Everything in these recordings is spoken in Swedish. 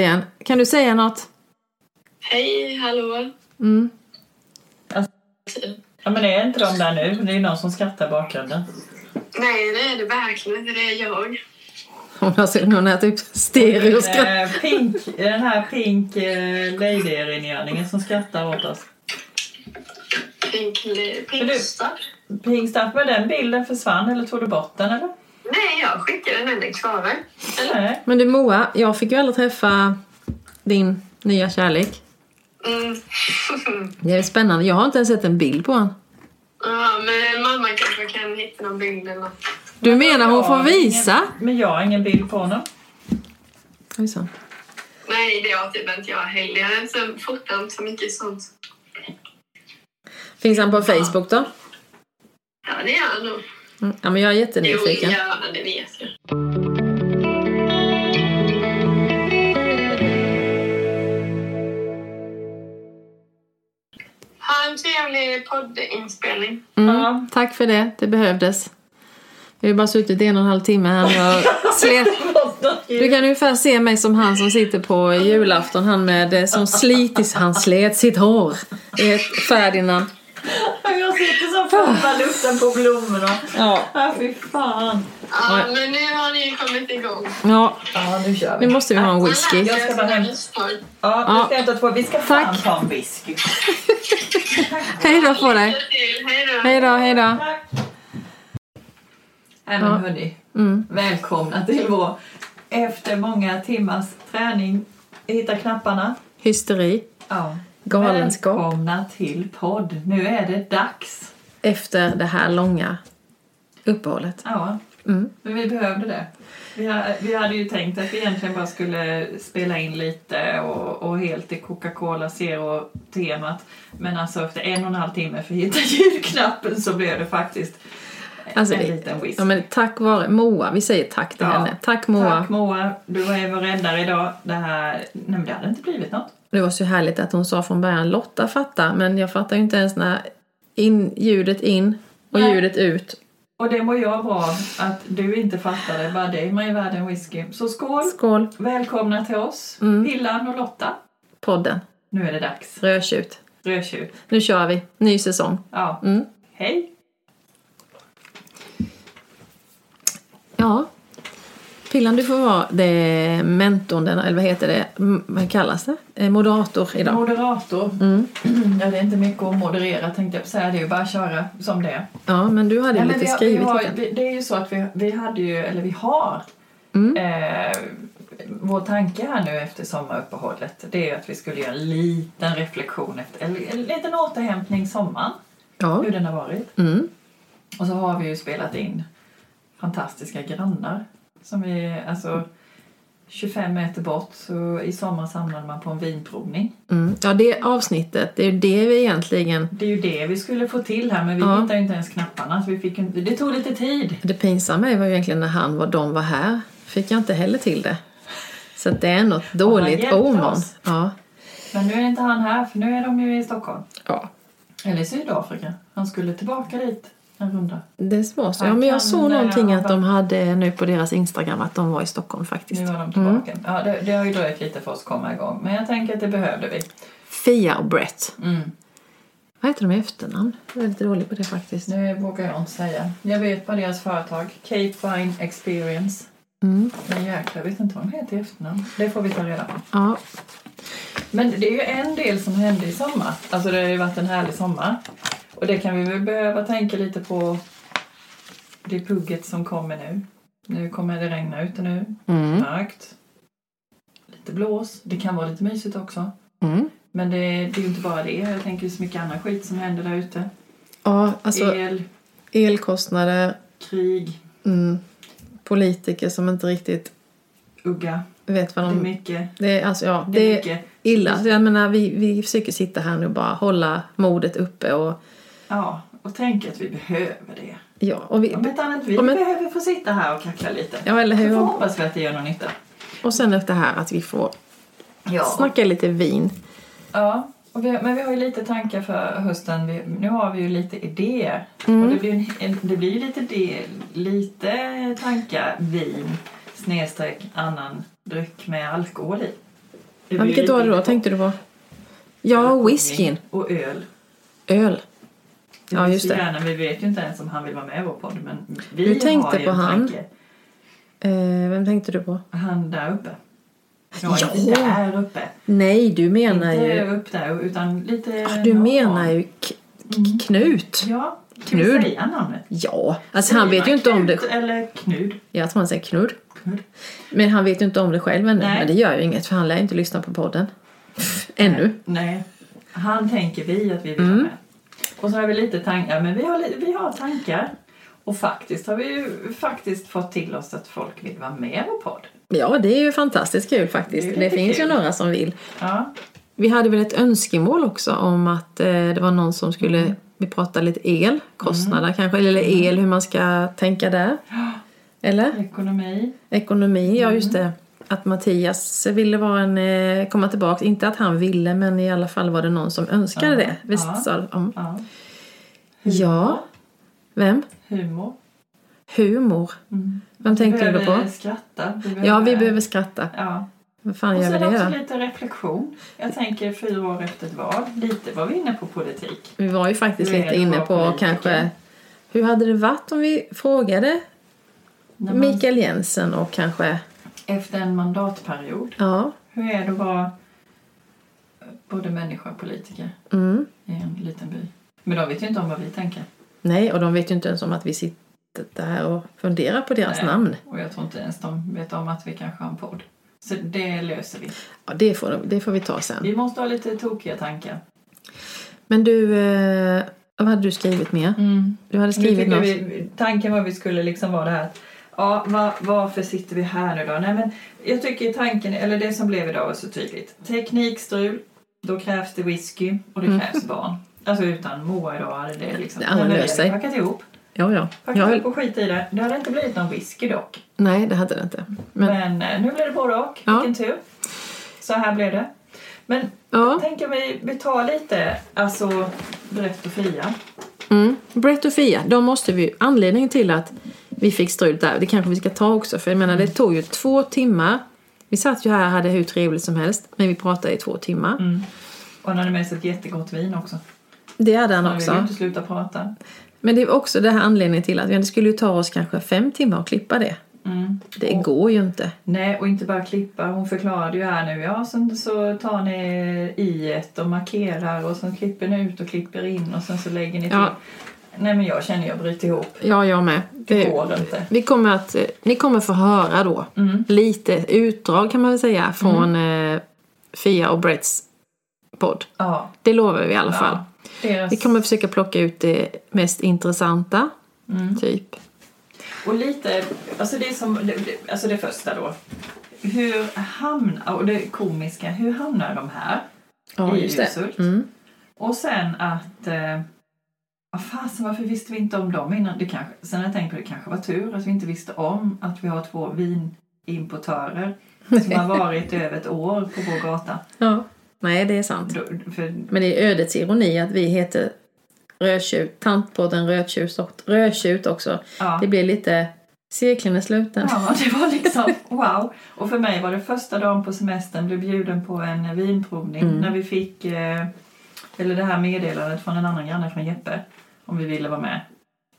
igen. Kan du säga något? Hej, hallå. Mm. Ja men är inte de där nu? Det är ju någon som skrattar i bakgrunden. Nej, det är det verkligen inte. Det är jag. Hon har, sett- hon är typ stereo skratt. Eh, Pink, den här Pink eh, Lady-rengöringen som skrattar åt oss. Pink, pink du-. Pink Stuff, men den bilden försvann eller tog du bort den eller? Nej, jag skickade den. Eller? Nej. Men du Moa, jag fick ju aldrig träffa din nya kärlek. Mm. Det är spännande. Jag har inte ens sett en bild på honom. ja, men mamma kanske kan hitta någon bild eller något. Du menar hon får visa? Men jag har ingen bild på honom. Ojsan. Nej, det har typ inte jag heller. Jag fotar inte så mycket sånt. Finns han på Facebook då? Ja, det är han nog. Mm. Ja, men jag är Jo, jättenyfiken. ja. Ha en trevlig poddinspelning. Mm. Ja. Tack för det, det behövdes. Vi har bara suttit en och en halv timme här och slet. Du kan ungefär se mig som han som sitter på julafton, han med eh, som slitis, han slet sitt hår. Det är ett Ferdinand. Jag sitter fulla luften på blommorna. Ja. Ja, fy fan. Ja, men nu har ni kommit igång. ja, Ja, nu kör vi. nu måste vi ha en whisky. Jag ska bara hem. hem. Ja, Ja. du ska hämta två. Vi ska fan Tack. ta en whisky. Hej då på dig. Hej då. Hej då, hej då. Tack. Nej men Ja. hörni, Mm. välkomna till vår efter många timmars träning hitta knapparna. Hysteri, Ja. galenskap. Välkomna till podd. Nu är det dags. Efter det här långa uppehållet. Ja, Mm. men vi behövde det. Vi, ha, vi hade ju tänkt att vi egentligen bara skulle spela in lite och, och helt i Coca-Cola Zero-temat. Men alltså efter en och en halv timme för att hitta ljudknappen så blev det faktiskt Alltså, en liten whisky. Ja, men tack vare Moa, vi säger tack till Ja. henne. Tack Moa. Tack Moa, du var vår räddare idag. Det här, nej men det hade inte blivit något. Det var så härligt att hon sa från början Lotta fattar, men jag fattar ju inte ens när in, ljudet in och Nej. ljudet ut. Och det mår jag bra att du inte fattade, bara dig man är värd en whisky. Så skål! Skål, Välkomna till oss, Mm. Hillan och Lotta. podden. Nu är det dags. Rödtjut. Rödtjut. Nu kör vi. Ny säsong. Ja, Mm. hej! Ja. Pillan, du får vara det mentorn, den- eller vad heter det? Vad kallas det? Eh, Moderator idag. Moderator. Mm. Ja, det är inte mycket att moderera tänkte jag säga. Det är ju bara att köra som det är. Ja, men du hade ju men lite vi har, vi skrivit har, vi, Det är ju så att vi, vi hade ju, eller vi har Mm. Eh, vår tanke här nu efter sommaruppehållet det är att vi skulle göra en liten reflektion efter, eller en liten återhämtning sommaren, Ja. hur den har varit. Mm. Och så har vi ju spelat in fantastiska grannar som vi, alltså 25 meter bort så i sommar samlade man på en vinprovning. Mm. Ja, det avsnittet, det är ju det vi egentligen... Det är ju det vi skulle få till här men vi Ja. hittade inte ens knapparna så vi fick en, det tog lite tid. Det pinsamma var ju egentligen när han var, de var här. Fick jag inte heller till det. Så det är något dåligt oss. Ja. Men nu är inte han här för nu är de ju i Stockholm. ja. Eller i Sydafrika. Han skulle tillbaka dit en runda. Det så. Ja, men jag såg någonting att de hade nu på deras Instagram att de var i Stockholm faktiskt. Nu var de Mm. tillbaka. Ja, det, det har ju dröjt lite för oss att komma igång. Men jag tänker att det behövde vi. Fia och Brett. Mm. Vad heter de i efternamn? Jag är lite dålig på det faktiskt. Nu vågar jag inte säga. Jag vet bara deras företag. Cape Wine Experience. Mm. Men jäklar, jag vet inte vad de heter i efternamn. Det får vi ta reda på. Ja. Men det är ju en del som hände i sommar. Alltså det har ju varit en härlig sommar. Och det kan vi väl behöva tänka lite på det pugget som kommer nu. Nu kommer det regna ute nu. Mm. Mörkt. Lite blås. Det kan vara lite mysigt också. Mm. Men det, det är ju inte bara det. Jag tänker så mycket annan skit som händer där ute. Ja, alltså El, elkostnader, krig, mm, politiker som inte riktigt ugga. vet vad Det är de... mycket. Det är, alltså, ja, Det är det är mycket. illa. Jag menar, vi, vi försöker sitta här nu och bara hålla modet uppe och Ja, och tänk att vi behöver det. ja, och vi, Om inte annat, vi men- behöver få sitta här och kackla lite. ja eller Så hur? får hoppas vi att det gör någon nytta. Och sen det här att vi får Ja. snacka lite vin. Ja, och vi, men vi har ju lite tankar för hösten. Vi, nu har vi ju lite idéer. Mm. Och det blir, det blir ju lite, lite tankar vin snedstreck annan dryck med alkohol i. Det Ja, blir vilket var det då tänkte du på? Ja, whiskyn. Och öl. Öl. Det Ja, just det. Gärna, vi vet ju inte ens om han vill vara med i vår podd. Men vi Du tänkte ju på han. Eh, vem tänkte du på? Han där uppe. Ja, Ja. inte där uppe. Nej, du menar inte ju... upp där, utan lite... Du norr. menar ju Mm. Knut. Ja, ska vi säga namnet? Ja, alltså han Säger vet ju inte om det... Eller Knud? Jag tror han säger Knud. Knud. Men han vet ju inte om det själv ännu. Nej. Men det gör ju inget för han lär inte lyssna på podden. Ännu. Nej, han tänker vi att vi vill Mm. ha med. Och så har vi lite tankar, men vi har, vi har tankar. Och faktiskt har vi ju faktiskt fått till oss att folk vill vara med vår podd. Ja, det är ju fantastiskt kul faktiskt. Det Det, finns kul. ju några som vill. Ja, Vi hade väl ett önskemål också om att eh, det var någon som skulle... Mm. Vi pratade lite el, kostnader kanske, eller el, hur man ska tänka där. Eller? ekonomi. Ekonomi, ja just Mm. det. Att Mattias ville vara en, eh, komma tillbaka. Inte att han ville, men i alla fall var det någon som önskade Ja, det. Visst ja. sa de? Ja. Ja. Vem? Humor. Humor. Mm. Vem tänkte du då behöver på? skratta. Vi Ja, vi behöver skratta. Ja. Vad fan Och gör vi det också då? lite reflektion. Jag tänker fyra år efter ett val. Lite var vi inne på politik. Vi var ju faktiskt Hur lite inne på politiker? kanske... Hur hade det varit om vi frågade man, Mikael Jensen och kanske... Efter en mandatperiod. Ja. Hur är det att vara både människa och politiker Mm. i en liten by? Men de vet ju inte om vad vi tänker. Nej, och de vet ju inte ens om att vi sitter här och funderar på deras Nej. namn. Och jag tror inte ens de vet om att vi kanske har en podd. Så det löser vi. Ja, det får, det får vi ta sen. Vi måste ha lite tokiga tankar. Men du, eh, vad hade du skrivit mer? Du hade Vi skrivit något. vi, tanken var att vi skulle liksom vara det här att, ja, va, varför sitter vi här nu då? Nej, men jag tycker tanken, eller det som blev idag var så tydligt. Teknikstrul, då krävs det whisky och det krävs barn. Alltså utan Moa idag hade det liksom... Vi löst sig. Packat ihop. Ja, ja. Packat Jag, ihop och skit i det. Det hade inte blivit någon whisky dock. nej, det hade det inte. Men, Men, eh, nu blev det både och. Ja. Vilken tur. Så här blev det. Men ja. tänker vi, vi tar lite, alltså Brett och Fia. Mm. Brett och Fia, de måste vi... Anledningen till att vi fick strul där, det kanske vi ska ta också. För jag menar, det tog ju två timmar. Vi satt ju här och hade hur trevligt som helst. Men vi pratade i två timmar. Mm. Och han hade med sig ett jättegott vin också. Det hade han Han ville också. inte sluta prata. Men det är också det här anledningen till att det skulle ju ta oss kanske fem timmar att klippa det. Mm. Det Och- går ju inte. Nej, och inte bara klippa. Hon förklarade ju här nu. Ja, sen så tar ni i ett och markerar och sen klipper ni ut och klipper in och sen så lägger ni till. Ja. Nej, men jag känner jag bryter ihop. Ja, jag med. Det Det, går inte. vi kommer att, eh, ni kommer få höra då Mm. lite utdrag kan man väl säga från eh, Fia och Bretts podd. Ja. Det lovar vi i alla fall. Ja. Deras... Vi kommer försöka plocka ut det mest intressanta, Mm. typ. Och lite, alltså det som, det- alltså det första då. Hur hamnar, och det komiska, hur hamnar de här? Ja, I just det. Urshult. Mm. Och sen att, eh, vad fasen varför visste vi inte om dem innan? Det kanske, sen har jag tänkt på det kanske var tur att vi inte visste om att vi har två vinimportörer som har varit över ett år på vår gata. Ja. Nej, det är sant. Då- För, Men det är ödets ironi att vi heter Rödtjut, Tantpodden Rödtjut, och- Rödtjut också. ja. Det blir lite, cirkeln är sluten. Ja, det var liksom wow. Och för mig var det första dagen på semestern, blev bjuden på en vinprovning Mm. när vi fick eh, eller det här meddelandet från en annan granne från Jeppe om vi ville vara med.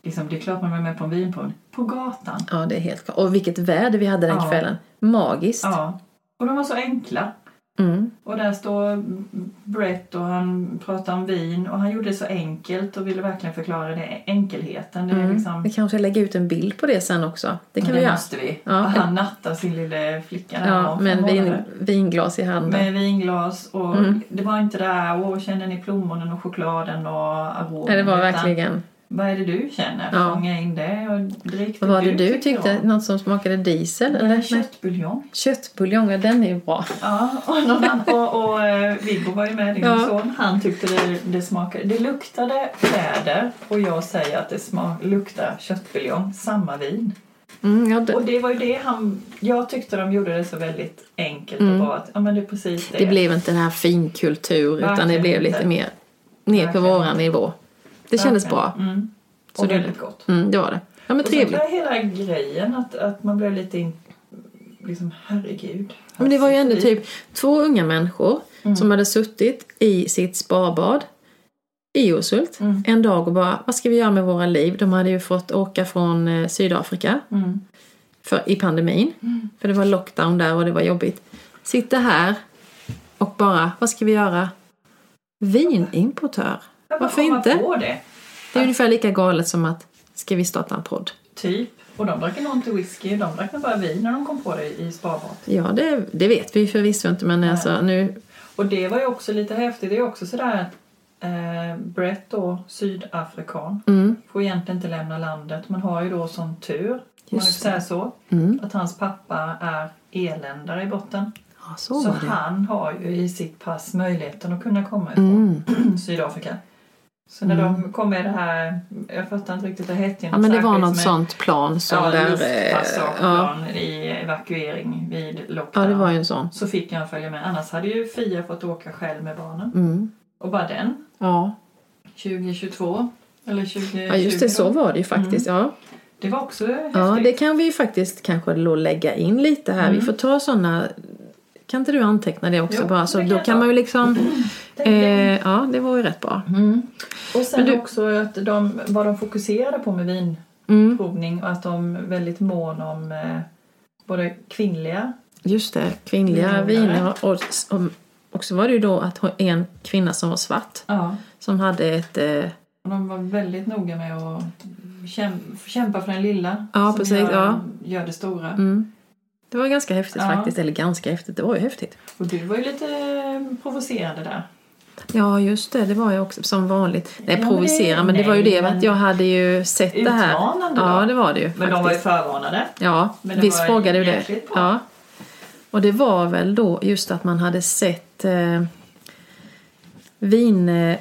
Liksom, det är klart man var med på en vinprovning. På gatan. Ja, det är helt klart. Och vilket väder vi hade den Ja. kvällen. Magiskt. Ja. Och de var så enkla. Mm. Och där står Brett och han pratar om vin och han gjorde det så enkelt och ville verkligen förklara det, enkelheten. Det är Mm. liksom, Vi kanske lägga ut en bild på det sen också. Det kan det vi göra. måste vi. Ja. Och han nattar sin lilla flicka där Ja, med vin, vinglas i handen. Med vinglas och Mm. det var inte där, åh känner ni plommonen och chokladen och aromen? Nej, det var verkligen. Vad är det du känner? Ja. Fånga in det och drick Vad var det du tycker tyckte? om. Något som smakade diesel? Eller? Köttbuljong. Köttbuljong, ja, den är ju bra. Ja, och, någon och, och eh, Viggo var ju med, din Ja. son. Han tyckte det, det smakade... Det luktade fläder och jag säger att det smak, luktar köttbuljong, samma vin. Mm, ja, det, Och det var ju det han... Jag tyckte de gjorde det så väldigt enkelt Mm. och bara att ja, men det är precis det. det blev inte den här finkultur utan det blev lite mer ner på våran nivå. Det kändes bra. Verkligen. Mm. Så Och det- väldigt gott. Mm, det var det. Ja men Och trevligt. jag hela grejen att, att man blev lite in, liksom herregud. Men det var ju ändå typ två unga människor som hade suttit i sitt sparbad i Urshult Mm. en dag och bara, vad ska vi göra med våra liv? De hade ju fått åka från eh, Sydafrika Mm. för, i pandemin. För det var lockdown där och det var jobbigt. Sitta här och bara, vad ska vi göra? Vinimportör. Varför inte? På det. Det är ungefär lika galet som att, ska vi starta en podd? Typ. Och de drack nog inte whisky, de drack bara vin när de kom på det i sparbad. Ja, det, det vet vi förvisso inte men alltså nu, Och det var ju också lite häftigt. Det är också sådär eh, Brett då, sydafrikan, mm, får egentligen inte lämna landet. Man har ju då sån tur, om man Just får säga så, mm. att hans pappa är eländare i botten. Ja, så, Så han har ju i sitt pass möjligheten att kunna komma ifrån Mm. Sydafrika. Så när de kom med det här, jag fattar inte riktigt, det hette Ja men det var något med- sånt plan som Ja, där... eh, ja, i evakuering vid lockdown. ja, det var ju en sån. Så fick han följa med. Annars hade ju Fia fått åka själv med barnen. Mm. Och bara den, Ja. 2022. Eller 2020 ja, just det, så var det ju faktiskt. Ja. Det var också häftigt. ja, det kan vi ju faktiskt kanske lägga in lite här. Vi Mm. får ta såna... Kan inte du anteckna det också Jo, bara? Så då kan man ju liksom... Jag. Eh, ja, det var ju rätt bra. Mm. Och sen du- också att de, vad de fokuserade på med Mm. vinprovning och att de är väldigt mån om eh, både kvinnliga Just det, kvinnliga viner. Och, och, och så var det ju då att en kvinna som var svart ja. som hade ett... Eh, och de var väldigt noga med att käm- kämpa för den lilla Ja, som precis, gör, ja. gör det stora. mm. Det var ganska häftigt Ja. faktiskt. Eller ganska häftigt, det var ju häftigt. Och du var ju lite eh, provocerande där. Ja, just det. Det var jag också som vanligt. Nej, Ja, men provocera, det- men det var ju det men- att jag hade ju sett det här. Utmanande Ja, då. det var det ju Men de var ju faktiskt. förvarnade. Ja, Men visst frågade du det. bra. Ja. Och det var väl då just att man hade sett eh, vinodlare,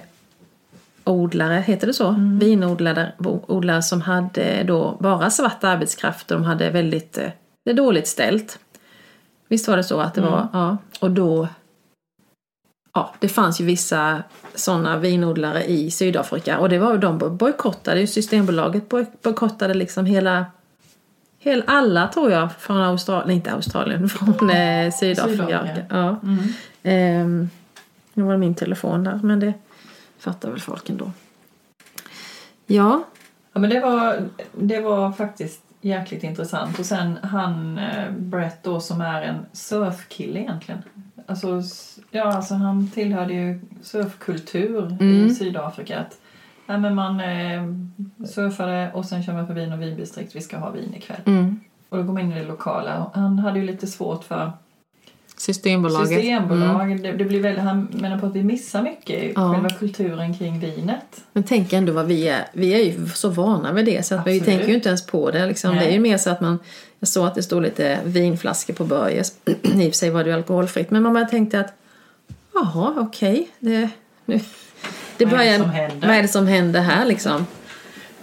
heter det så? Mm. Vinodlare odlare som hade då bara svart arbetskraft och de hade väldigt eh, det är dåligt ställt. Visst var det så att det Mm. var, ja. Och då, ja, det fanns ju vissa sådana vinodlare i Sydafrika och det var ju de bojkottade, ju Systembolaget boj- bojkottade liksom hela Hel, alla tror jag från Australien, inte Australien, från eh, Sydafrika. Sydafrika. Ja. Mm. Ehm, nu var det min telefon där, men det fattar väl folk ändå. Ja, Ja, men det var, det var faktiskt jäkligt intressant. Och sen han, eh, Brett då, som är en surfkille egentligen. Alltså, ja, alltså han tillhörde ju surfkultur Mm. i Sydafrika. Att, ja, men man eh, surfade och sen kör man förbi någon vindistrikt, vi ska ha vin ikväll. mm. Och då går man in i det lokala. Han hade ju lite svårt för Systembolaget. systembolag. Mm. Det, det blir väldigt, han menar på att vi missar mycket Ja. själva kulturen kring vinet. Men tänk ändå vad vi är. Vi är ju så vana vid det så att vi tänker ju inte ens på det. Liksom. Det är ju mer så att man, jag såg att det stod lite vinflaskor på Börjes. I och för sig var det ju alkoholfritt. Men man bara tänkte att jaha, okej. Det, nu, det Vad är det vad är det som händer här liksom?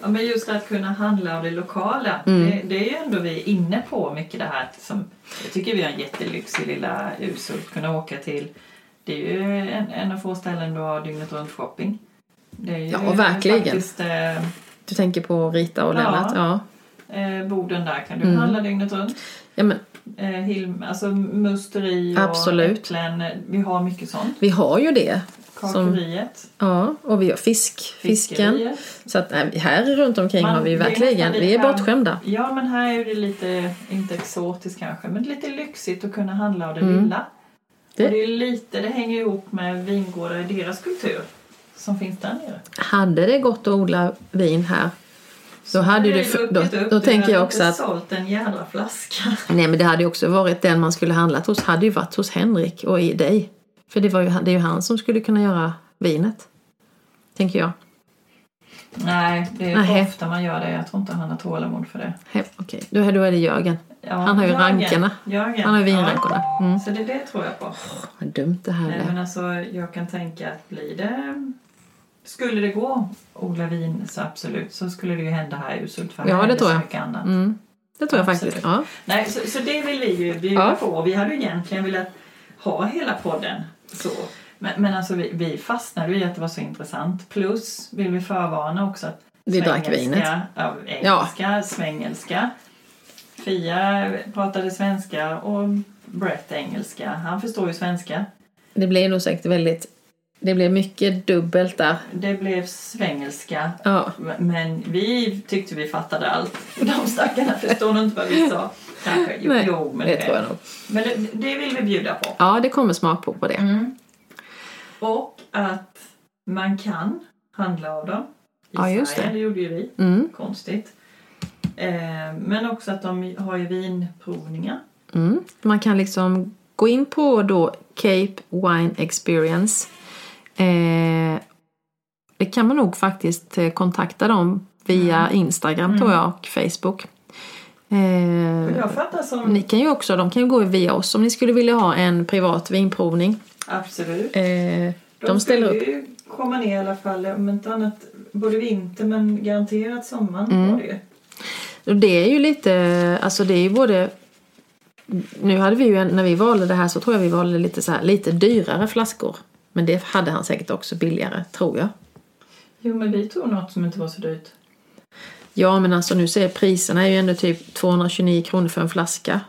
Ja, men just att kunna handla av det lokala, Mm. det, det är ju ändå vi inne på mycket det här som jag tycker vi har en jättelyx i lilla Urshult kunna åka till. Det är ju en, en av få ställen du har dygnet runt shopping. Det är ju Ja, verkligen. Faktiskt, eh, Du tänker på Rita och Ja. Lennart? Ja. eh, Boden där kan du Mm. handla dygnet runt. ja men, Eh, Hilm, alltså musteri och Absolut. äpplen. Vi har mycket sånt. vi har ju det. Som, ja, och vi har fisk, fisken. fiskeriet. Så att nej, här runt omkring Man- har vi verkligen, vi är bortskämda. Ja, men här är det lite, inte exotiskt kanske, men lite lyxigt att kunna handla av det Mm. lilla. Det- Och det är lite, det hänger ihop med vingårdar i deras kultur som finns där nere. Hade det gått att odla vin här då hade ju det det, då, då du tänker hade jag också att sålt en jädra flaska. nej men det hade ju också varit den man skulle handlat hos hade ju varit hos Henrik och i dig. För det, var ju, det är ju han som skulle kunna göra vinet. Tänker jag. Nej, det är Nähä. ofta man gör det. Jag tror inte han har tålamod för det. Okej, då, är- då är det Jörgen. Ja, Han har ju Jörgen. rankerna. Jörgen. Han har vinrankorna. Mm. Så det, det tror jag på. Vad dumt det här Nej, är. men alltså, jag kan tänka att blir det... Skulle det gå odla vin så absolut så skulle det ju hända här i Urshult för Ja, är det tror jag. annat. Mm. Det tror jag Absolut. faktiskt. Ja. Nej, så, så det vill vi ju bjuda Ja. på. Vi hade ju egentligen velat ha hela podden så. Men, men alltså vi, vi fastnade i att det var så intressant. Plus vill vi förvarna också att Vi drack vinet. Ja, engelska, svengelska Fia pratade svenska och Brett engelska. Han förstår ju svenska. Det blev nog säkert väldigt... Det blev mycket dubbelt där. Det blev svengelska. Ja. Men vi tyckte vi fattade allt. De stackarna förstår nog inte vad vi sa. Kanske. Jo, Nej, jo men det tror jag nog. Men det, det vill vi bjuda på. Ja, det kommer smakprov på det. Mm. Och att man kan handla av dem. I Ja, just Sverige, det. det gjorde ju vi. Mm. Konstigt. Eh, men också att de har ju vinprovningar. Mm. Man kan liksom gå in på då Cape Wine Experience. Eh, det kan man nog faktiskt eh, kontakta dem via Instagram tror jag och Facebook. Eh, som... ni kan ju också, de kan ju gå via oss om ni skulle vilja ha en privat vinprovning. Absolut. Eh, De, de ställer upp. ju komma ner i alla fall, om inte annat både vinter men garanterat sommaren Mm. var det ju. Det är ju lite, alltså det är ju både Nu hade vi ju, en- när vi valde det här så tror jag vi valde lite så här, lite dyrare flaskor. Men det hade han säkert också billigare, tror jag. Jo men vi tog något som inte var så dyrt. Ja, men alltså nu ser priserna är ju ändå typ 229 kronor för en flaska.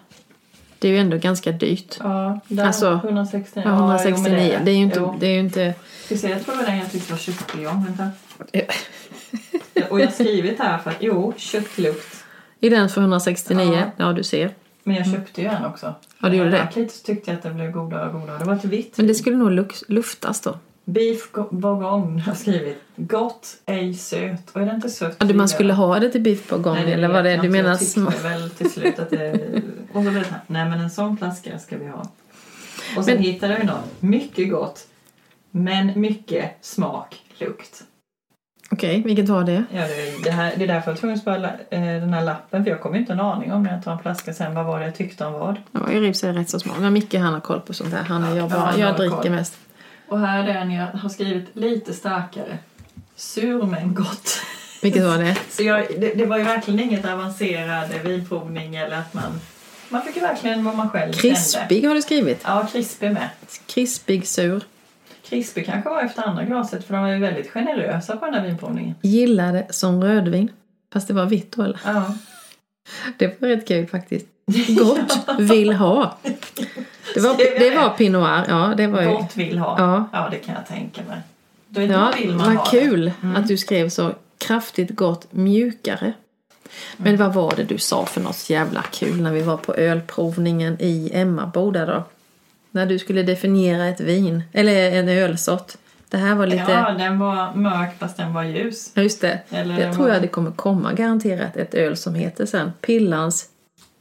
Det är ju ändå ganska dyrt. Ja, där Alltså, 169. Ja, 169. jo, men det är ju inte... Jo. Det är ju inte Ska vi se, jag tror det var den jag tyckte var köttbuljong. Vänta. Och jag har skrivit här för att jo, köttlukt. I den för 169, Ja. ja, du ser. Men jag köpte ju en också. Ja, du gjorde det. Lite tyckte jag att det blev godare och godare. Det var ett vitt. Men det skulle nog luftas då. Beef go- bourgogne har skrivit. Gott, ej söt. Och är det inte sött? Ja, man skulle ha det till biff bourgogne Nej, eller vad det är? Du menar. Jag tyckte väl till slut att det... Och så blev det här, nej men en sån flaska ska vi ha. Och sen Men- hittade jag något. Mycket gott. Men mycket smak, lukt. Okej, vilket var det? Ja, det, det, här, det är därför jag var tvungen att spara eh, den här lappen. För jag kommer inte en aning om när jag tar en flaska sen. Vad var det jag tyckte om vad? Ja, jag ribs är rätt så små. Men Micke han har koll på sånt där. Han Ja, jag ja, bara. Jag dricker koll. mest. Och här är den jag har skrivit lite starkare. Sur men gott. Vilket var det? Så jag, det, det var ju verkligen inget avancerad vinprovning eller att man... Man fick ju verkligen vad man själv kände. Krispig har du skrivit. Ja, krispig med. Krispig sur. Krispig kanske var efter andra glaset för de var ju väldigt generösa på den här vinprovningen. Gillade som rödvin. Fast det var vitt då eller? Ja. Det var rätt kul faktiskt. Gott, vill ha. Det var, jag det var Pinot. Ja, det var ju... Gott vill ha. Ja. ja, det kan jag tänka mig. Då är det Ja, vill man vad kul Mm. att du skrev så kraftigt gott mjukare. Men vad var det du sa för något jävla kul när vi var på ölprovningen i Emmaboda då? När du skulle definiera ett vin, eller en ölsort. Det här var lite... Ja, den var mörk fast den var ljus. Ja, just det. Eller det tror var- jag det kommer komma garanterat ett öl som heter sen Pillans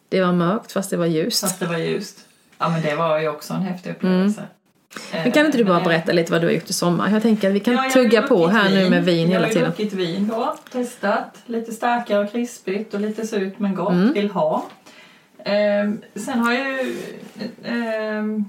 Det var mörkt fast det var ljust. Fast det var ljust. Ja, men det var ju också en häftig upplevelse. Mm. Men kan inte du bara Eh, berätta lite vad du har gjort i sommar? Jag tänker att vi kan Ja, jag har tugga på här nu med vin hela Jag tiden. har ju druckit vin då, testat. Lite starkare och krispigt och lite surt men gott. Mm. Vill ha. Ehm, sen har jag ju... ehm,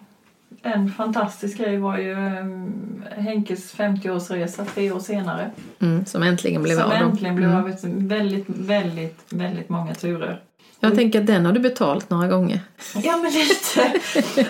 en fantastisk grej var ju ehm, Henkes 50-årsresa tre år senare. Mm, som äntligen blev som av. då. äntligen blev Mm. av väldigt, väldigt, väldigt många turer. Jag tänker att den har du betalt några gånger. Ja, men lite.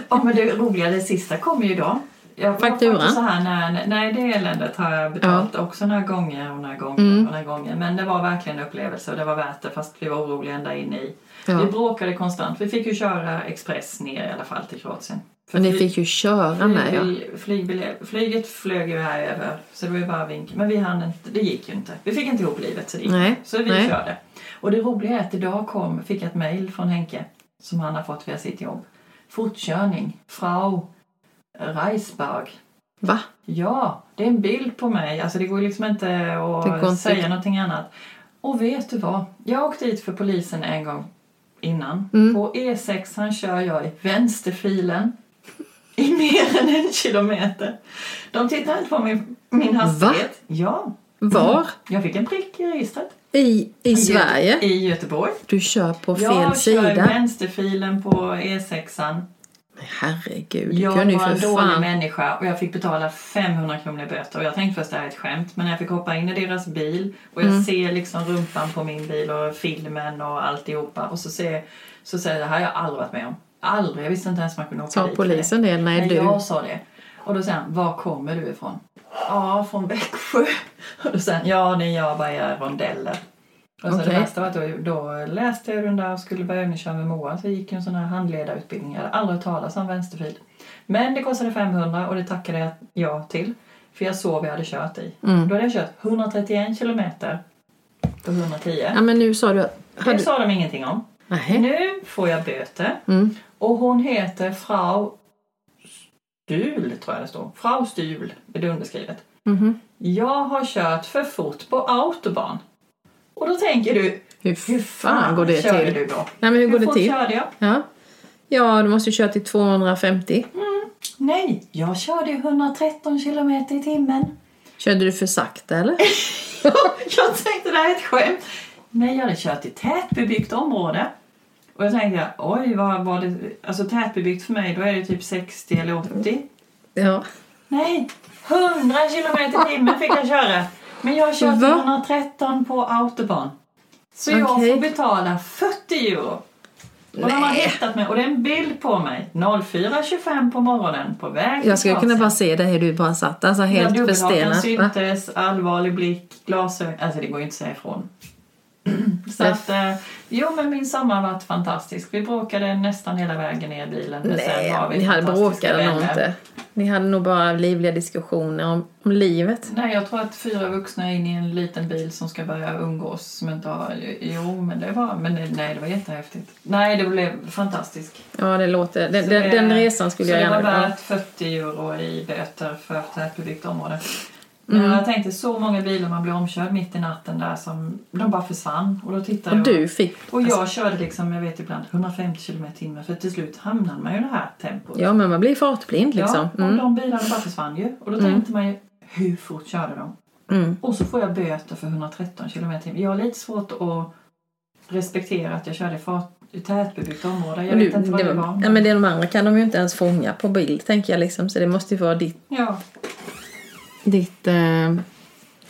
ja, men det roliga, det sista kommer ju idag. Jag Fakturan? Så här, när, nej, det eländet har jag betalt också några gånger och några gånger Mm. och några gånger. Men det var verkligen en upplevelse och det var värt det fast vi var oroliga ända in i. Vi Ja. bråkade konstant. Vi fick ju köra express ner i alla fall till Kroatien. För Men ni fick ju köra med ja. flyg- Flyget flög ju här över så det var ju bara vink. Men vi hann inte, det gick ju inte. Vi fick inte ihop livet så det gick Nej. Så vi nej. körde. Och det roliga är att idag kom, fick jag ett mejl från Henke som han har fått via sitt jobb. Fortkörning, Frau Reisberg. Va? Ja, det är en bild på mig. Alltså det går liksom inte att säga någonting annat. Och vet du vad? Jag åkte dit för polisen en gång innan. Mm. På E6 kör jag i vänsterfilen i mer än en kilometer. De tittar inte på min, min hastighet. Ja. Var? Jag fick en prick i registret. I, I Sverige? I Göteborg. Du kör på fel jag kör i sida? vänsterfilen på E6. Men Herregud, du Jag kunde ju var en dålig fan... människa och jag fick betala 500 kronor i böter. Och jag tänkte först att det här är ett skämt. Men när jag fick hoppa in i deras bil och jag Mm. ser liksom rumpan på min bil och filmen och alltihopa. Och så ser så säger jag det här har jag aldrig varit med om. Aldrig. Jag visste inte ens man kunde åka Sa dit polisen det? Nej, Nej, du. jag sa det. Och då säger han, var kommer du ifrån? Ja, från Växjö. Och då säger han, ja, ni jobbar i rondeller. Och så det värsta var att då, då läste jag den där och skulle börja övningsköra med Moa. Så jag gick en sån här handledarutbildning. Jag hade aldrig hört talas om vänsterfil. Men det kostade 500 och det tackade jag ja till. För jag såg vad jag hade kört i. Mm. Då hade jag kört 131 kilometer på 110. Ja, men nu sa du... Det Hade... sa de ingenting om. Nej. Nu får jag böter. Mm. Och hon heter Frau Stul, tror jag det står. Frau Stul är det underskrivet. Mhm. Jag har kört för fort på autobahn. Och då tänker du, Hur, hur fan går det körde till? du då? Nej, men hur går det till? körde jag? Ja. ja, du måste ju köra till 250. Nej, jag körde 113 kilometer i timmen. Körde du för sakta eller? jag tänkte det här är ett skämt. Nej, jag hade kört i tätbebyggt område. Och jag tänkte, oj, vad var det? Alltså tätbebyggt för mig, då är det typ 60 eller 80. Ja. Nej, 100 kilometer i timmen fick jag köra. Men jag Va? 113 på autobahn. Så jag Okej. får betala 40 euro. Och de har Nej. hittat mig och det är en bild på mig. 04.25 på morgonen på väg Jag skulle kunna bara se dig hur du bara satt, alltså helt Ja, förstelnat. va? syntes, allvarlig blick, glasögon. Alltså det går ju inte att säga ifrån. Så att, eh, jo men min sommar har varit fantastisk. Vi bråkade nästan hela vägen ner i bilen. men sen Nej, var vi ni hade bråkat nog inte. Ni hade nog bara livliga diskussioner om, om livet. Nej, jag tror att fyra vuxna är inne i en liten bil som ska börja umgås som inte har... Jo, men det var... Men nej, det var jättehäftigt. Nej, det blev fantastiskt. Ja, det låter... Den, Så den, den resan skulle så jag det var gärna... värt 40 euro i böter för tätbebyggt område. Men Mm. jag tänkte så många bilar man blir omkörd mitt i natten där som de bara försvann. Och då tittade Och jag. du fick... Och jag körde liksom, jag vet ibland, 150 km timmen för till slut hamnade man ju i det här tempot. Ja, men man blir fartblind liksom. Ja, och Mm. de bilarna bara försvann ju. Och då tänkte man ju, hur fort körde de? Mm. Och så får jag böter för 113 km timmen. Jag har lite svårt att respektera att jag körde fart i tätbebyggt område. Jag Men du, vet inte vad det, det var, var. ja, men det de andra kan de ju inte ens fånga på bild, tänker jag liksom. Så det måste ju vara ditt... ja. Ditt eh, ja.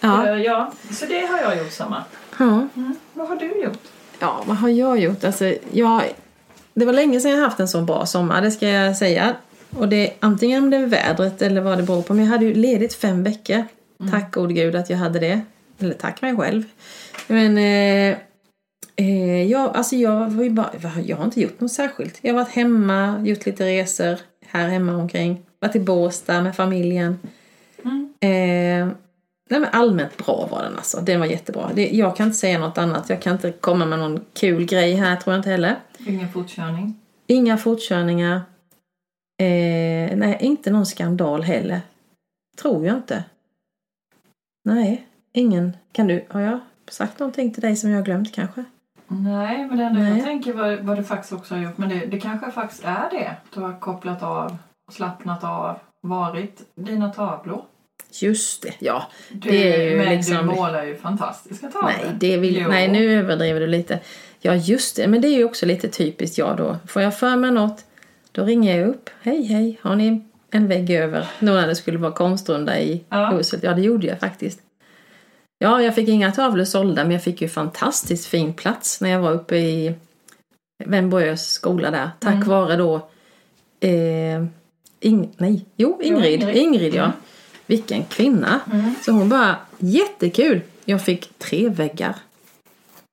Ja. ja, så det har jag gjort samma. ja. Mm. Vad har du gjort? Ja, vad har jag gjort? Alltså, jag, det var länge sedan jag haft en så bra sommar, det ska jag säga. Och det, antingen om det är vädret eller vad det beror på. Men jag hade ju ledigt fem veckor. Tack gode gud att jag hade det. Eller tack mig själv. Men eh, eh, jag, alltså jag, var ju bara, jag har inte gjort något särskilt. Jag har varit hemma, gjort lite resor här hemma omkring. Varit i Båstad med familjen. Mm. Eh, nej men allmänt bra var den alltså. Den var jättebra. Det, jag kan inte säga något annat. Jag kan inte komma med någon kul grej här tror jag inte heller. Ingen fortkörning? Inga fortkörningar. Eh, nej, inte någon skandal heller. Tror jag inte. Nej, ingen. Kan du, har jag sagt någonting till dig som jag har glömt kanske? Nej, men det enda Nej. jag tänker vad, vad du faktiskt också har gjort, men det, det kanske faktiskt är det. Du har kopplat av, slappnat av, varit dina tavlor. Just det, ja. Du, Det är ju men liksom- du målar ju fantastiska tavlor. Nej, det vill, Jo. nej, nu överdriver du lite. Ja, just det. Men det är ju också lite typiskt jag då. Får jag för mig något, då ringer jag upp. Hej, hej, har ni en vägg över? Nog när det skulle vara konstrunda i Ja. huset. Ja, det gjorde jag faktiskt. Ja, jag fick inga tavlor sålda, men jag fick ju fantastiskt fin plats när jag var uppe i Vembrös skola där. Tack Mm. vare då eh, Ing, nej, jo, Ingrid. Ingrid. Ingrid, ja. Mm. Vilken kvinna. Mm. Så hon bara, jättekul! Jag fick tre väggar.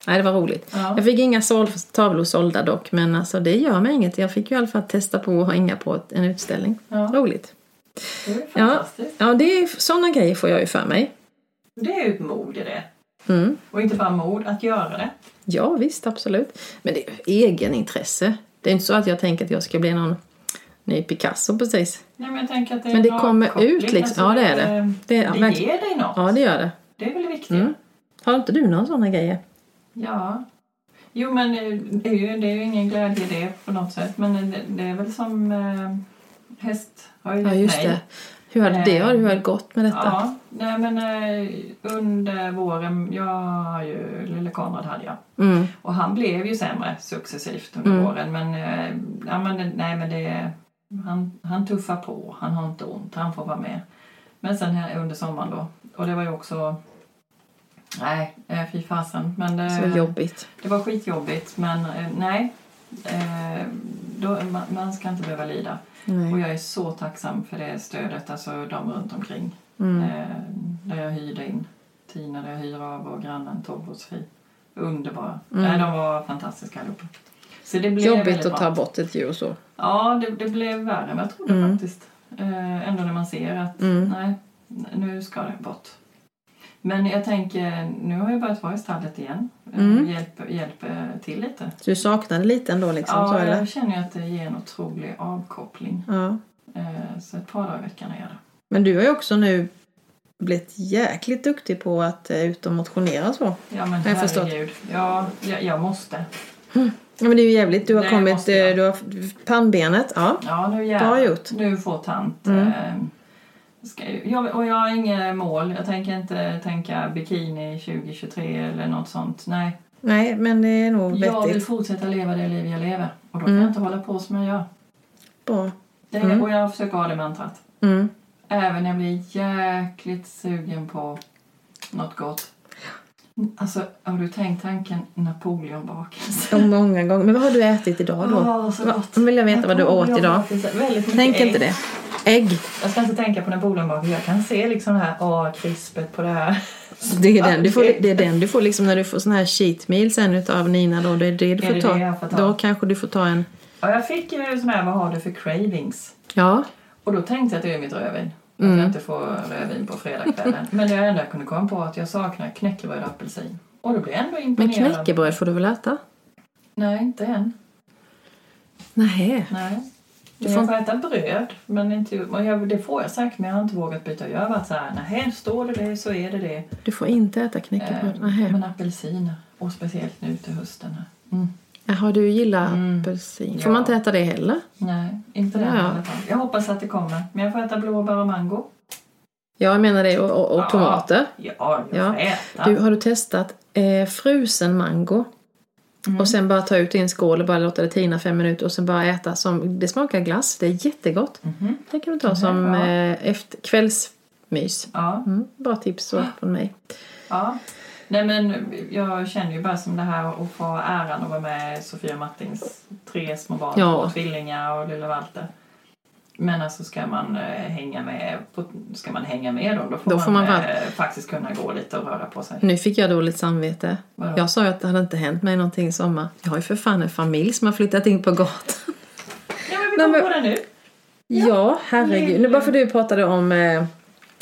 Nej, det var roligt. Ja. Jag fick inga sål, tavlor sålda dock, men alltså det gör mig inget. Jag fick ju i alla fall testa på att hänga på en utställning. Ja, Roligt. det är ju Ja. fantastiskt. Ja, det är sådana grejer får jag ju för mig. Det är ju ett mod i det. Mm. Och inte bara mod att göra det. Ja, visst, absolut. Men det är egenintresse. Det är inte så att jag tänker att jag ska bli någon ny Picasso precis. Nej, men jag tänker att det Men det kommer ut liksom. Ja, det är det. Det, är, Det verkligen. ger dig något. ja, det gör det. Det är väl viktigt. Mm. Har inte du några sådana grejer? Ja. Jo, men eh, det är, ju, det är ju ingen glädje i det på något sätt. Men det, det är väl som eh, häst har ju Ja, just mig. det. Hur hade det, hur hade det gått med detta? Ja, nej men eh, under våren, jag har ju, lille Konrad hade jag. Mm. Och han blev ju sämre successivt under Mm. våren. Men, eh, ja, men det- nej men det, han, han tuffar på, han har inte ont, han får vara med. Men sen här under sommaren då, och det var ju också, nej, eh, fy fasen. Men det, Så jobbigt. det var skitjobbigt men eh, nej, eh, då, man, man ska inte behöva lida. Och Nej. jag är så tacksam för det stödet, alltså de runt omkring. Mm. Där jag hyrde in Tina, där jag hyr av och grannen tolvårsfri. underbara. Nej, de var fantastiska allihopa. Så det blev Jobbigt att ta bort ett djur så. Ja, det, det blev värre än jag trodde Mm. faktiskt. Eh, ändå när man ser att Mm. nej, nu ska det bort. Men jag tänker, nu har jag börjat vara i stallet igen. Eh, Mm. Hjälper, hjälper till lite. Så du saknade lite ändå liksom? så, ja, eller? jag känner ju att det ger en otrolig avkoppling. Ja. Eh, så ett par dagar i veckan är det. Men du har ju också nu blivit jäkligt duktig på att eh, ut och motionera så. Ja, men Jag förstått. herregud. Ja, jag, jag måste. Ja, men det är ju jävligt. Du har Nej, kommit, eh, du har pannbenet. Ja. Ja, nu jävlar. gjort. Nu får tant... Mm. Eh, jag, och jag har inga mål. Jag tänker inte tänka bikini 2023 eller något sånt. Nej. Nej, men det är nog Jag vill vettigt. fortsätta leva det liv jag lever. Och då kan Mm. jag inte hålla på som jag gör. Bra. Det Mm. Och jag försöker ha det mantrat. Mm. Även när jag blir jäkligt sugen på något gott. Alltså, har du tänkt tanken Napoleonbakelse? Och många gånger. Men vad har du ätit idag då? Åh, så gott. Nu vill jag veta vad du åt idag. Tänk ägg. inte det. Ägg. Jag ska inte tänka på Napoleonbakelse. Jag kan se liksom det här åh, krispet på det här. Det är, den du får, det är den du får liksom när du får sån här cheat meal sen utav Nina då. Det är det du Är får det ta. det får ta? Då kanske du får ta en... Ja, jag fick ju sån här, vad har du för cravings? Ja. Och då tänkte jag att det är mitt rödvin. Att Mm. jag inte får rödvin på fredagskvällen. Men det enda jag kunde komma på att jag saknar knäckebröd och apelsin. Och då blev jag ändå Men imponerad. knäckebröd får du väl äta? Nej, inte än. Nej. Nej. Du Jag får- får äta bröd, men inte, och jag, det får jag säkert, men jag har inte vågat byta. Jag har varit så här, nej, står det det så är det det. Du får inte äta knäckebröd. Eh, men apelsiner, och speciellt nu till hösten. Här. Mm. Jaha, du gillar Mm. apelsin. Får Ja. man inte äta det heller? Nej, inte den Ja. i alla fall. Jag hoppas att det kommer. Men jag får äta blåbär och mango. Ja, jag menar det. Och, och, och Ja. tomater. Ja, jag Ja. får äta. Du, har du testat eh, frusen mango? Mm. Och sen bara ta ut i en skål och bara låta det tina fem minuter och sen bara äta som, det smakar glass. Det är jättegott. Mhm. Det kan du ta Mhm, som ja. eh, efter, kvällsmys. Ja, Mm, bra tips från mig. ja. Nej men jag känner ju bara som det här att få äran att vara med Sofia Martins tre små barn, Ja. två tvillingar och lilla Walter. Men alltså ska man eh, hänga med på, ska man hänga med dem då får Då man, får man eh, faktiskt kunna gå lite och röra på sig. Nu fick jag dåligt samvete. Vadå? Jag sa ju att det hade inte hänt mig någonting i sommar. Jag har ju för fan en familj som har flyttat in på gatan. Ja men vi kommer men- på det nu. Ja, herregud. Nu bara för du pratade om eh,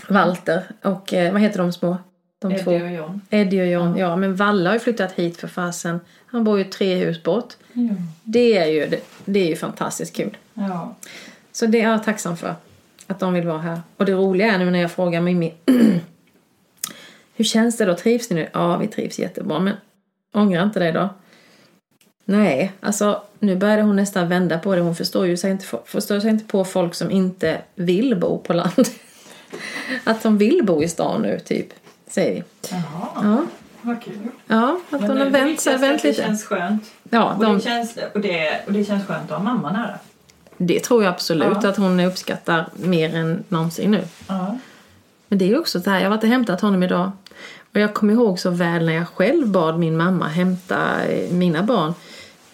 Walter och eh, vad heter de små? De två. Eddie och John. Eddie och John. Ja, men Valla har ju flyttat hit för fasen. Han bor ju tre hus bort. Ja. Det är ju, det, det är ju fantastiskt kul. ja. Så det är jag tacksam för. Att de vill vara här. Och det roliga är nu när jag frågar Mimmi. Hur känns det då? Trivs ni nu? Ja, vi trivs jättebra. Men ångrar inte det då? Nej, alltså nu började hon nästan vända på det. Hon förstår ju sig inte, förstår sig inte på folk som inte vill bo på landet. Att de vill bo i stan nu, typ. Säger vi. Jaha, Ja, vad kul. ja att Men hon har vänt är vänt att det lite. känns skönt. Ja, Och, de, det känns, och, det, och det känns skönt att ha mamma nära. det tror jag absolut Ja. att hon uppskattar mer än någonsin nu. Ja. Men det är också så här, jag har varit och hämtat honom idag. Och jag kommer ihåg så väl när jag själv bad min mamma hämta eh, mina barn.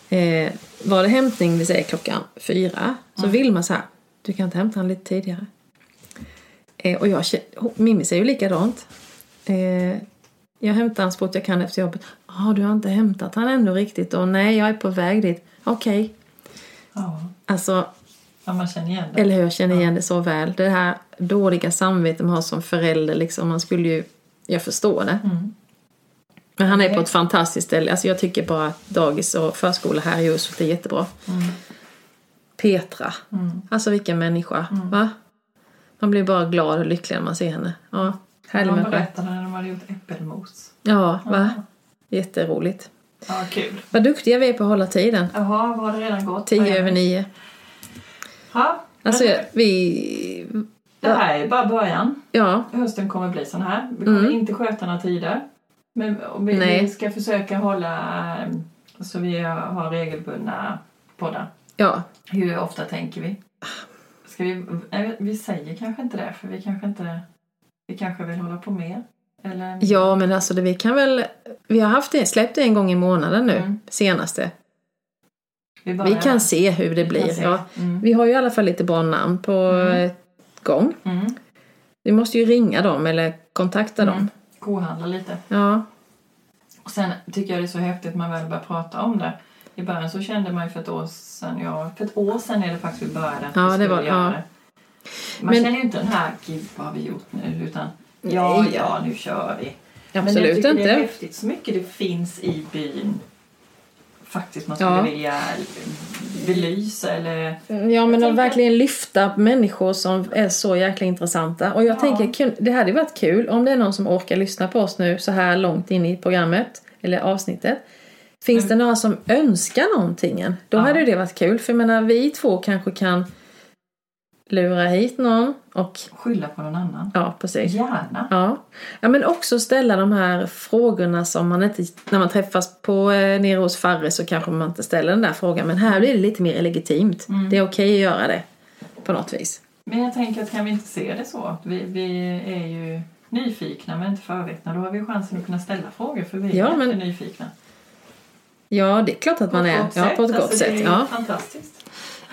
Eh, var det hämtning, vi säger klockan fyra, så vill man så här, du kan inte hämta honom lite tidigare. Eh, och jag, Mimmi säger ju likadant. Eh, jag hämtar honom så fort jag kan efter jobbet. Ja, du har inte hämtat han ännu riktigt. Och nej, jag är på väg dit. Okej. Ja. Alltså, ja, man känner igen det. eller hur, jag känner igen det så väl. Det här dåliga samvetet man har som förälder, liksom, man skulle ju... Jag förstår det. Mm. Men han är på ett fantastiskt ställe. Alltså jag tycker bara att dagis och förskola här i Husvik är jättebra. Mm. Petra. Mm. Alltså vilken människa. Va? Man blir bara glad och lycklig när man ser henne. Ja, härlig De människa. berättade när de hade gjort äppelmos. Ja, va? Jätteroligt. Ja, kul. Vad duktiga vi är på att hålla tiden. Jaha, var det redan gått? Tio över nio. Ja, Alltså men vi... det här är bara början. Ja, Hösten kommer bli sån här. Vi kommer Mm. inte sköta några tider. Men vi, vi ska försöka hålla eh, så vi har regelbundna poddar. ja. Hur ofta tänker vi? Ska vi, nej, vi säger kanske inte det för vi kanske inte vi kanske vill hålla på mer. Eller? Ja, men alltså det, vi kan väl... Vi har haft det, släppt det en gång i månaden nu, Mm. senaste. vi, Vi kan se hur det vi blir. Ja. Mm. Vi har ju i alla fall lite bra namn på Mm. eh, gång. Mm. Vi måste ju ringa dem eller kontakta Mm. dem. Kohandla lite. Ja, Och sen tycker jag det är så häftigt man väl börjar prata om det. I början så kände man ju för ett år sedan, ja, för ett år sedan är det faktiskt vi började att Ja, det var- ja. det. Man Men- känner ju inte den här, gud vad har vi gjort nu? Utan ja, Nej. ja, nu kör vi. Men jag Absolut tycker det är inte. häftigt så mycket det finns i byn. Faktiskt man skulle Ja. vilja belysa eller... Ja, men att verkligen lyfta människor som är så jäkla intressanta. Och jag Ja. tänker, det hade varit kul om det är någon som orkar lyssna på oss nu så här långt in i programmet, eller avsnittet. Finns det några som önskar någonting? Då Ja. hade det varit kul. För jag menar, vi två kanske kan lura hit någon och Skylla på någon annan. ja, precis. Gärna. Ja. ja, men också ställa de här frågorna som man inte... När man träffas på eh, nere hos Farre så kanske man inte ställer den där frågan. Men här blir det lite mer legitimt. Mm. Det är okej att göra det på något vis. Men jag tänker att kan vi inte se det så? Vi, vi är ju nyfikna men inte förvetna. Då har vi chansen att kunna ställa frågor för vi Ja, är men- inte nyfikna. Ja, det är klart att man är. Ja, på ett gott Alltså, sätt. Det är Ja. fantastiskt.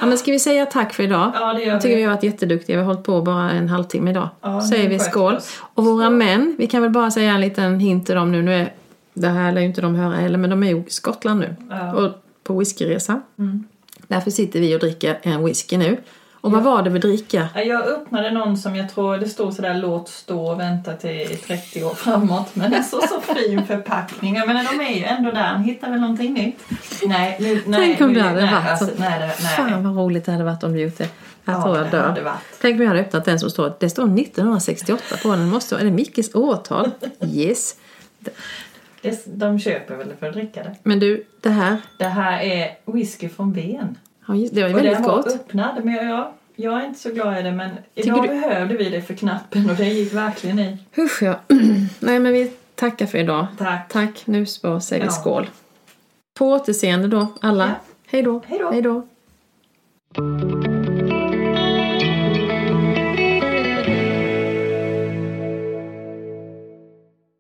Ja, men ska vi säga tack för idag? Ja, det gör Jag tycker vi. har varit jätteduktiga. Vi har hållit på bara en halvtimme idag. Ja, Säger vi skål. Och våra Skål. män, vi kan väl bara säga en liten hint till dem nu. nu är, det här lär ju inte de höra heller, men de är ju i Skottland nu. Ja. Och på whiskyresa. Mm. Därför sitter vi och dricker en whisky nu. Och vad var det vi dricker? Ja, Jag öppnade någon som jag tror det stod sådär låt stå och vänta till 30 år framåt. Men den såg så fin förpackning. Jag menar de är ju ändå där. Han hittar väl någonting nytt. Nej, nu, nej. Tänk om det hade nej, varit alltså, så. nej, det- nej. Fan vad roligt det hade varit om du gjort det. Jag Ja, tror jag det dör. Tänk om jag hade öppnat den som står, det står 1968 på den. Det måste är det Mickes årtal? Yes. Det, de köper väl för att dricka det. Men du, det här, Det här är whisky från Ben. Ja, just- det var ju Och väldigt den var gott. öppnad. Men jag, jag är inte så glad i det. Men Tycker idag du- behövde vi det för knappen och det gick verkligen i. Usch ja. Nej men vi tackar för idag. Tack. Tack, nu säger vi Ja. skål. På återseende då, alla. Ja. Hej då. Hej då. Hej då.